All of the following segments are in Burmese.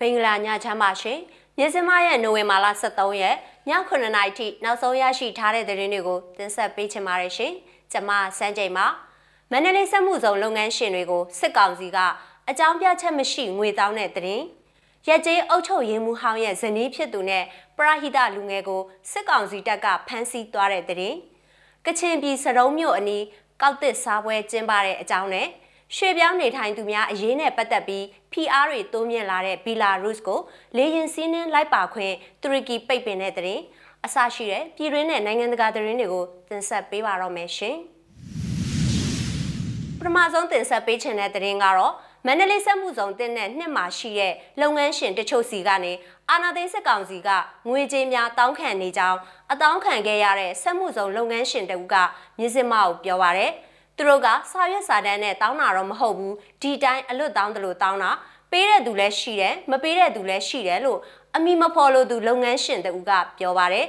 ဘင်္ဂလာညချမ်းပါရှင်။မြစမရဲ့နိုဝင်ဘာလ23ရက်ည9:00နာရီထိနောက်ဆုံးရရှိထားတဲ့သတင်းတွေကိုတင်ဆက်ပေးချင်ပါတယ်ရှင်။ကျွန်မစန်းကြိမ်ပါ။မန္တလေးစက်မှုဇုံလုပ်ငန်းရှင်တွေကိုစစ်ကောင်စီကအကြောင်းပြချက်မရှိငွေတောင်းတဲ့သတင်း။ရက်ကျေးအုပ်ချုပ်ရေးမှူးဟောင်းရဲ့ဇနီးဖြစ်သူနဲ့ပရဟိတလူငယ်ကိုစစ်ကောင်စီတပ်ကဖမ်းဆီးသွားတဲ့သတင်း။ကချင်ပြည်စရုံးမြို့အနီးကောက်တစ်စားပွဲကျင်းပတဲ့အကြောင်းနဲ့ ရွှေပြောင်းနေထိုင်သူများအရေးနဲ့ပတ်သက်ပြီး PR တွေတိုးမြင့်လာတဲ့ဘီလာရုစ်ကိုလေရင်စီးနှင်းလိုက်ပါခွင့်တူရကီပိတ်ပင်တဲ့တဲ့ရင်အဆရှိတဲ့ပြည်တွင်းနဲ့နိုင်ငံတကာသတင်းတွေကိုတင်ဆက်ပေးပါတော့မယ်ရှင်ပထမဆုံးတင်ဆက်ပေးချင်တဲ့သတင်းကတော့မန္တလေးစက်မှုဇုံတင်တဲ့နှစ်မှာရှိတဲ့လုပ်ငန်းရှင်တချို့စီကနေအာနာသိန်းစစ်ကောင်စီကငွေကြေးများတောင်းခံနေကြောင်းအတောင်းခံခဲ့ရတဲ့စက်မှုဇုံလုပ်ငန်းရှင်တဦးကမြစ်စစ်မကိုပြောပါရယ် သူတို့ကစာရွက်စာတမ်းနဲ့တောင်းတာတော့မဟုတ်ဘူးဒီတိုင်းအလွတ်တောင်းတယ်လို့တောင်းတာပေးတဲ့သူလည်းရှိတယ်မပေးတဲ့သူလည်းရှိတယ်လို့အမိမဖော်လို့သူလုပ်ငန်းရှင်တဦးကပြောပါတယ်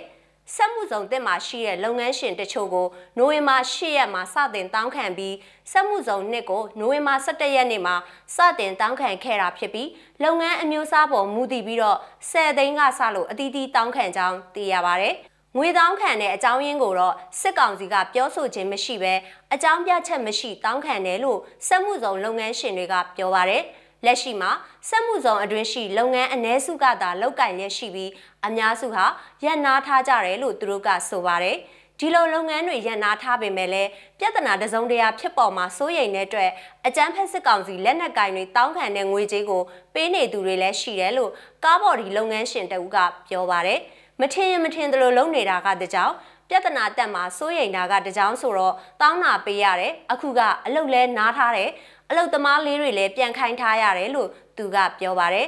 စက်မှုဇုံတက်မှာရှိတဲ့လုပ်ငန်းရှင်တချို့ကိုနိုဝင်ဘာ10ရက်မှာစတင်တောင်းခံပြီးစက်မှုဇုံနှစ်ကိုနိုဝင်ဘာ17ရက်နေ့မှာစတင်တောင်းခံခဲ့တာဖြစ်ပြီးလုပ်ငန်းအမျိုးအစားပေါ်မူတည်ပြီးတော့10သိန်းကစလို့အတီးတီးတောင်းခံကြောင်းသိရပါတယ် ငွေတောင်းခံတဲ့အကြောင်းရင်းကိုတော့စစ်ကောင်စီကပြောဆိုခြင်းမရှိဘဲအကြောင်းပြချက်မရှိတောင်းခံတယ်လို့စက်မှုဇုံလုပ်ငန်းရှင်တွေကပြောပါတယ်။လက်ရှိမှာစက်မှုဇုံအတွင်းရှိလုပ်ငန်းအ ਨੇ စုကသာလောက်ကင်ရရှိပြီးအများစုဟာရပ်နာထားကြတယ်လို့သူတို့ကဆိုပါတယ်။ဒီလိုလုပ်ငန်းတွေရပ်နာထားပေမဲ့လည်းပြဿနာတစုံတရာဖြစ်ပေါ်မှာစိုးရိမ်တဲ့အတွက်အကြမ်းဖက်စစ်ကောင်စီလက်နက်ကင်တွေတောင်းခံတဲ့ငွေကြေးကိုပေးနေသူတွေလည်းရှိတယ်လို့ကားဘော်ဒီလုပ်ငန်းရှင်တဦးကပြောပါတယ်။ မထင်ရင်မထင်သလိုလုပ်နေတာကတကြောင်ပြဿနာတက်မှာစိုးရိမ်တာကတကြောင်ဆိုတော့တောင်းတာပေးရတယ်အခုကအလုတ်လဲနားထားတယ်အလုတ်သမားလေးတွေလည်းပြန်ခိုင်းထားရတယ်လို့သူကပြောပါတယ်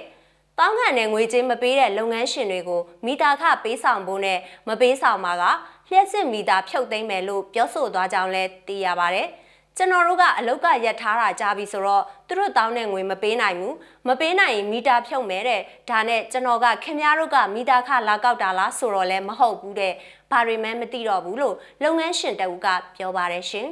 တောင်းခံတဲ့ငွေကြေးမပေးတဲ့လုပ်ငန်းရှင်တွေကိုမိသားခပေးဆောင်ဖို့နဲ့မပေးဆောင်မှာကလျှက်စစ်မိသားဖြုတ်သိမ်းမယ်လို့ပြောဆိုသွားကြောင်းလည်းသိရပါတယ်။ ကျွန်တော်တို့ကအလုတ်ကရက်ထားတာကြားပြီဆိုတော့သူတို့တောင်းတဲ့ငွေမပေးနိုင်ဘူးမပေးနိုင်ရင်မီတာဖြုတ်မယ်တဲ့ဒါနဲ့ကျွန်တော်ကခင်ဗျားတို့ကမီတာခလာကောက်တာလားဆိုတော့လည်းမဟုတ်ဘူးတဲ့ဘာတွေမှမသိတော့ဘူးလို့လုပ်ငန်းရှင်တဦးကပြောပါတယ်ရှင်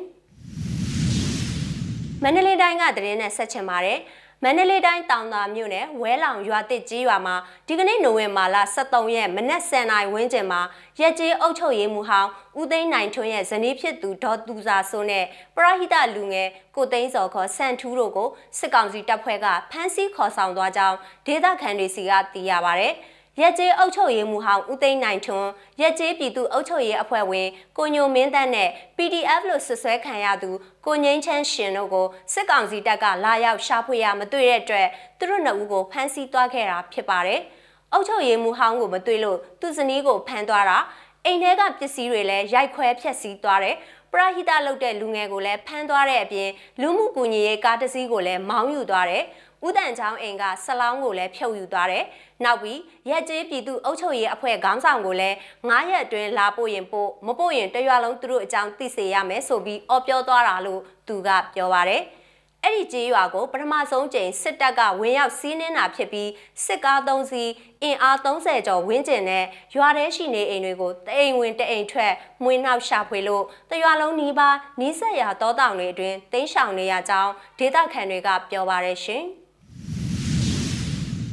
မန္တလေးတိုင်းကသတင်းနဲ့ဆက်ချင်ပါတယ် မန္တလေးတိုင်းတောင်သာမြို့နယ်ဝဲလောင်ရွာတစ်ကြီးရွာမှာဒီကနေ့နိုဝင်ဘာလ23ရက်မနက်10:00နာရီဝန်းကျင်မှာရက်ကျေးအုပ်ချုပ်ရေးမှူးဟောင်းဦးသိန်းနိုင်ထွန်းရဲ့ဇနီးဖြစ်သူဒေါ်သူစာစိုးနဲ့ပရဟိတလူငယ်ကိုသိန်းစော်ခေါ်ဆန်ထူးတို့ကိုစစ်ကောင်စီတပ်ဖွဲ့ကဖမ်းဆီးခေါ်ဆောင်သွားကြောင်းဒေသခံတွေစီကသိရပါဗျ။ ရက်ကျေးအုပ်ချုပ်ရေးမှူးဟောင်းဦးသိန်းနိုင်ထွန်းရက်ကျေးပြည်သူအုပ်ချုပ်ရေးအဖွဲ့ဝင်ကိုညိုမင်းတန်းနဲ့ PDF လို့ဆွဆွဲခံရသူကိုငိမ့်ချမ်းရှင်တို့ကိုစစ်ကောင်စီတပ်ကလာရောက်ရှာဖွေရမတွေ့တဲ့အတွက်သူတို့နှစ်ဦးကိုဖမ်းဆီးသွားခဲ့တာဖြစ်ပါတယ်။အုပ်ချုပ်ရေးမှူးဟောင်းကိုမတွေ့လို့သူဇနီးကိုဖမ်းသွားတာအိမ်ထဲကပစ္စည်းတွေလည်းရိုက်ခွဲဖျက်ဆီးသွားတယ်ပရဟိတလုပ်တဲ့လူငယ်ကိုလည်းဖမ်းသွားတဲ့အပြင်လူမှုကူညီရေးကားတစ်စီးကိုလည်းမောင်းယူသွားတယ် ဥတန်ချောင်းအိမ်ကဆလောင်းကိုလည်းဖြုတ်ယူသွားတယ်။နောက်ပြီးရက်ကျေးပြည်သူအုပ်ချုပ်ရေးအဖွဲ့ခေါင်းဆောင်ကိုလည်း9ရက်အတွင်းလာပို့ရင်ပို့မပို့ရင်တရွာလုံးသူတို့အကြောင်းသိစေရမယ်ဆိုပြီးအော်ပြောသွားတာလို့သူကပြောပါတယ်။အဲ့ဒီကြေးရွာကိုပထမဆုံးကြိမ်စစ်တပ်ကဝင်ရောက်စီးနင်းတာဖြစ်ပြီးစစ်ကား၃စီးအင်အား30ကျော်ဝန်းကျင်နဲ့ရွာထဲရှိနေအိမ်တွေကိုတအိမ်ဝင်တအိမ်ထွက်မွေးနှောက်ရှာဖွေလို့တရွာလုံးနီးပါးနီးစက်ရာတောတောင်တွေအတွင်းတိမ်းရှောင်နေရကြောင်းဒေသခံတွေကပြောပါရရှင်။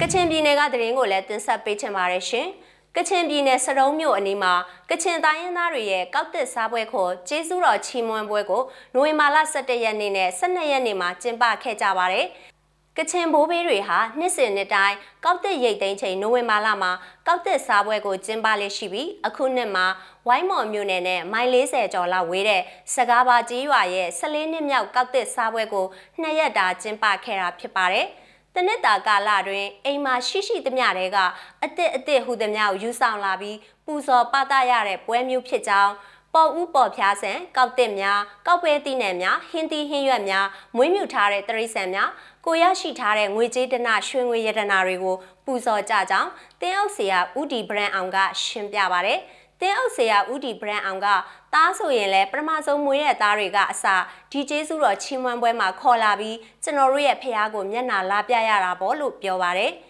ကချင်ပြည်နယ်ကသတင်းကိုလည်းတင်ဆက်ပေးချင်ပါတယ်ရှင်။ကချင်ပြည်နယ်စရုံးမြို့အနီးမှာကချင်တိုင်းရင်းသားတွေရဲ့ကောက်တစ်စားပွဲခေါ်ကျေးဇူးတော်ချီးမွမ်းပွဲကိုနိုဝင်ဘာလ17ရက်နေ့နဲ့12ရက်နေ့မှာကျင်းပခဲ့ကြပါတယ်။ကချင်ဘိုးဘေးတွေဟာနှစ်စဉ်နှစ်တိုင်းကောက်တစ်ရိတ်သိမ်းချိန်နိုဝင်ဘာလမှာကောက်တစ်စားပွဲကိုကျင်းပလေးရှိပြီးအခုနှစ်မှာဝိုင်းမော်မြို့နယ်နဲ့မိုင်40ကျော်လောက်ဝေးတဲ့စကားပါကြီးရွာရဲ့14နှစ်မြောက်ကောက်တစ်စားပွဲကိုနှစ်ရက်တာကျင်းပခဲ့တာဖြစ်ပါတယ်။ တနစ်တာကာလတွင်အိမ်မှာရှိရှိသမျှတွေကအစ်စ်အစ်စ်ဟူသမျှကိုယူဆောင်လာပြီးပူဇော်ပသရတဲ့ပွဲမျိုးဖြစ်ကြောင်းပေါ်ဦးပေါ်ဖျားဆန်ကောက်တစ်များကောက်ပွဲတိနယ်များဟင်းသီးဟင်းရွက်များမွေးမြူထားတဲ့တရိษံများကိုရရှိထားတဲ့ငွေကြေးတနရွှေငွေရတနာတွေကိုပူဇော်ကြကြောင်းတင်းအောင်ဆရာဦးဒီဘရန်အောင်ကရှင်းပြပါဗျ။ တင်းအုပ်ဆရာဦးဒီဘရန်အောင်ကသားဆိုရင်လည်းပထမဆုံးမွေးတဲ့သားတွေကအစဒီကျေးဇူးတော်ချီးမွမ်းပွဲမှာခေါ်လာပြီးကျွန်တော်တို့ရဲ့ဖះကိုမျက်နာလာပြရတာပေါ့လို့ပြောပါတယ်။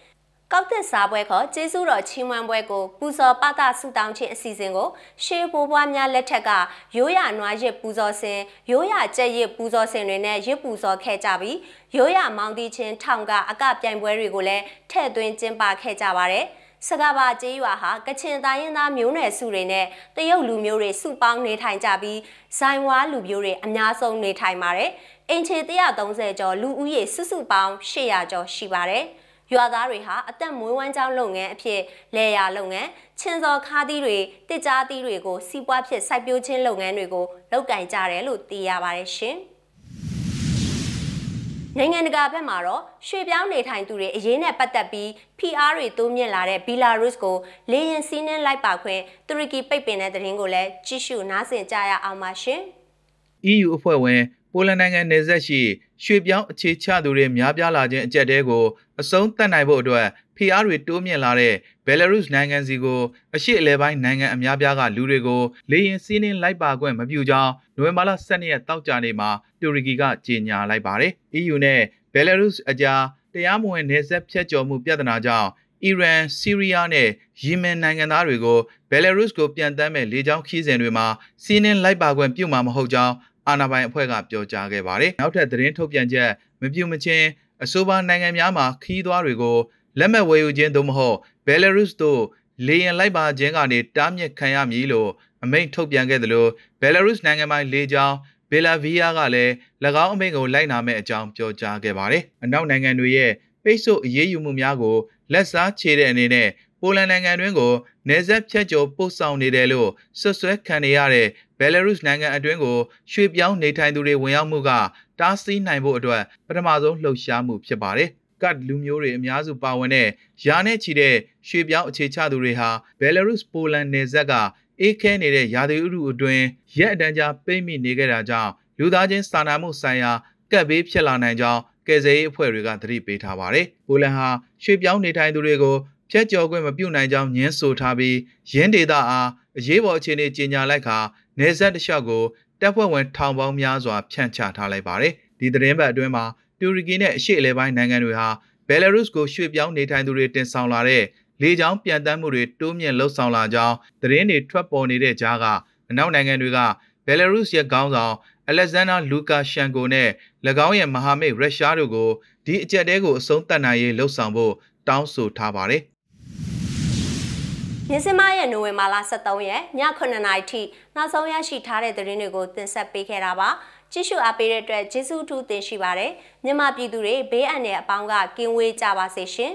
မကောက်တဲ့စားပွဲခေါ်ကျေးဇူးတော်ချီးမွမ်းပွဲကိုပူဇော်ပသဆုတောင်းခြင်းအစီအစဉ်ကိုရှေးဘိုးဘွားများလက်ထက်ကရိုးရနွားရစ်ပူဇော်စဉ်ရိုးရကြက်ရစ်ပူဇော်စဉ်တွေနဲ့ရစ်ပူဇော်ခဲ့ကြပြီးရိုးရမောင်တီချင်းထောင်ကအကပြိုင်ပွဲတွေကိုလည်းထည့်သွင်းကျင်းပခဲ့ကြပါတယ်။ စကားပါကျေးရွာဟာကချင်တိုင်းရင်းသားမျိုးနွယ်စုတွေနဲ့တရုတ်လူမျိုးတွေစုပေါင်းနေထိုင်ကြပြီးဇိုင်ဝါလူမျိုးတွေအများဆုံးနေထိုင်ပါတယ်။အင်ချေ130ကျော်လူဦးရေစုစုပေါင်း800ကျော်ရှိပါတယ်။ရွာသားတွေဟာအသက်မွေးဝမ်းကြောင်းလုပ်ငန်းအဖြစ်လယ်ယာလုပ်ငန်းချင်းစော်ခါးသီးတွေတစ်ကြားသီးတွေကိုစီးပွားဖြစ်စိုက်ပျိုးခြင်းလုပ်ငန်းတွေကိုလုပ်ကင်ကြတယ်လို့သိရပါတယ်ရှင် နိုင်ငံတကာဘက်မှာတော့ရွှေပြောင်းနေထိုင်သူတွေအရေးနဲ့ပတ်သက်ပြီး PR တွေတိုးမြင့်လာတဲ့ဘီလာရုစ်ကိုလေရင်စီးနှင်းလိုက်ပါခွင့်တူရကီပိတ်ပင်တဲ့တဲ့ရင်ကိုလည်းကြည့်ရှုနားဆင်ကြရအောင်ပါရှင် EU အဖွဲ့ဝင် ပိုလန်နိုင်ငံနယ်စပ်ရှိရွှေပြောင်းအခြေချသူတွေများပြားလာခြင်းအကြက်တဲကိုအဆုံးသတ်နိုင်ဖို့အတွက်ဖိအားတွေတိုးမြင့်လာတဲ့ဘယ်လာရုစ်နိုင်ငံစီကိုအရှိအလဲပိုင်းနိုင်ငံအများပြားကလူတွေကိုလေရင်စီးနှင်းလိုက်ပါခွင့်မပြုကြောင်းနိုဝင်ဘာလ12ရက်တောက်ကြနေ့မှာတူရကီကကြေညာလိုက်ပါတယ်။ EU နဲ့ဘယ်လာရုစ်အကြားတရားမဝင်နယ်စပ်ဖြတ်ကျော်မှုပြဿနာကြောင့်အီရန်၊ဆီးရီးယားနဲ့ယီမင်နိုင်ငံသားတွေကိုဘယ်လာရုစ်ကိုပြန်တမ်းမဲ့လေကြောင်းခီးစဉ်တွေမှာစီးနှင်းလိုက်ပါခွင့်ပြုမှာမဟုတ်ကြောင်း အာဏာပိုင်အဖွဲ့ကပြောကြားခဲ့ပါတယ်။နောက်ထပ်သတင်းထုတ်ပြန်ချက်မပြုမချင်းအဆိုပါနိုင်ငံများမှာခီးသွားတွေကိုလက်မှတ်ဝယ်ယူခြင်းသို့မဟုတ်ဘယ်လာရုစ်တို့လေယာဉ်လိုက်ပါခြင်းကနေတားမြစ်ခံရမည်လို့အမိန့်ထုတ်ပြန်ခဲ့သလိုဘယ်လာရုစ်နိုင်ငံပိုင်လေကြောင်းဘယ်လာဗီးယားကလည်း၎င်းအမိန့်ကိုလိုက်နာမဲ့အကြောင်းပြောကြားခဲ့ပါတယ်။အနောက်နိုင်ငံတွေရဲ့ပိတ်ဆို့အရေးယူမှုများကိုလက်စားချေတဲ့အနေနဲ့ပိုလန်နိုင်ငံတွင်းကိုနေဆက်ဖြတ်ကျော်ပို့ဆောင်နေတယ်လို့ဆွဆွဲခံနေရတဲ့ ဘယ်လာရုစ်နိုင်ငံအတွင်းကိုရွှေ့ပြောင်းနေထိုင်သူတွေဝင်ရောက်မှုကတားဆီးနိုင်ဖို့အတွက်ပထမဆုံးလှုပ်ရှားမှုဖြစ်ပါတယ်။ကတ်လူမျိုးတွေအများစုပါဝင်တဲ့ယာနဲ့ချီတဲ့ရွှေ့ပြောင်းအခြေချသူတွေဟာဘယ်လာရုစ်ပိုလန်နယ်စပ်ကအေးခဲနေတဲ့ရာသီဥတုအတွင်းရက်အတန်းကြာပိတ်မိနေခဲ့တာကြောင့်လူသားချင်းစာနာမှုဆိုင်ရာကပ်ဘေးဖြစ်လာနိုင်ကြောင်းကယ်ဆယ်ရေးအဖွဲ့တွေကသတိပေးထားပါတယ်။ပိုလန်ဟာရွှေ့ပြောင်းနေထိုင်သူတွေကိုဖျက်ကျော်ခွင့်မပြုနိုင်ကြောင်းညင်းဆိုထားပြီးရင်းဒေတာအားအရေးပေါ်အခြေအနေကြေညာလိုက်ခါ နေဆက်တစ်လျှောက်ကိုတပ်ဖွဲ့ဝင်ထောင်ပေါင်းများစွာဖြန့်ချထားလိုက်ပါတယ်။ဒီသတင်းပတ်အတွင်းမှာတူရကီနဲ့အရှေ့အလယ်ပိုင်းနိုင်ငံတွေဟာဘယ်လာရုစ်ကိုရွှေ့ပြောင်းနေထိုင်သူတွေတင်ဆောင်လာတဲ့လေကြောင်းပြန်တမ်းမှုတွေတိုးမြင့်လှုပ်ဆောင်လာကြောင်းသတင်းတွေထွက်ပေါ်နေတဲ့ကြားကအနောက်နိုင်ငံတွေကဘယ်လာရုစ်ရဲ့ခေါင်းဆောင်အလက်ဇန်နာလူကာရှန်ကိုနဲ့၎င်းရဲ့မဟာမိတ်ရုရှားတို့ကိုဒီအကြက်တဲကိုအဆုံးသတ်နိုင်ရေးလှုံ့ဆော်ဖို့တောင်းဆိုထားပါတယ်။ မြစမရဲ့နိုဝင်ဘာလ23ရက်ည9:00နာရီထိနောက်ဆုံးရရှိထားတဲ့သတင်းတွေကိုတင်ဆက်ပေးခဲ့တာပါကြည့်ရှုအားပေးတဲ့အတွက်ကျေးဇူးအထူးတင်ရှိပါတယ်မြန်မာပြည်သူတွေဘေးအန္တရာယ်အပေါင်းကကင်းဝေးကြပါစေရှင်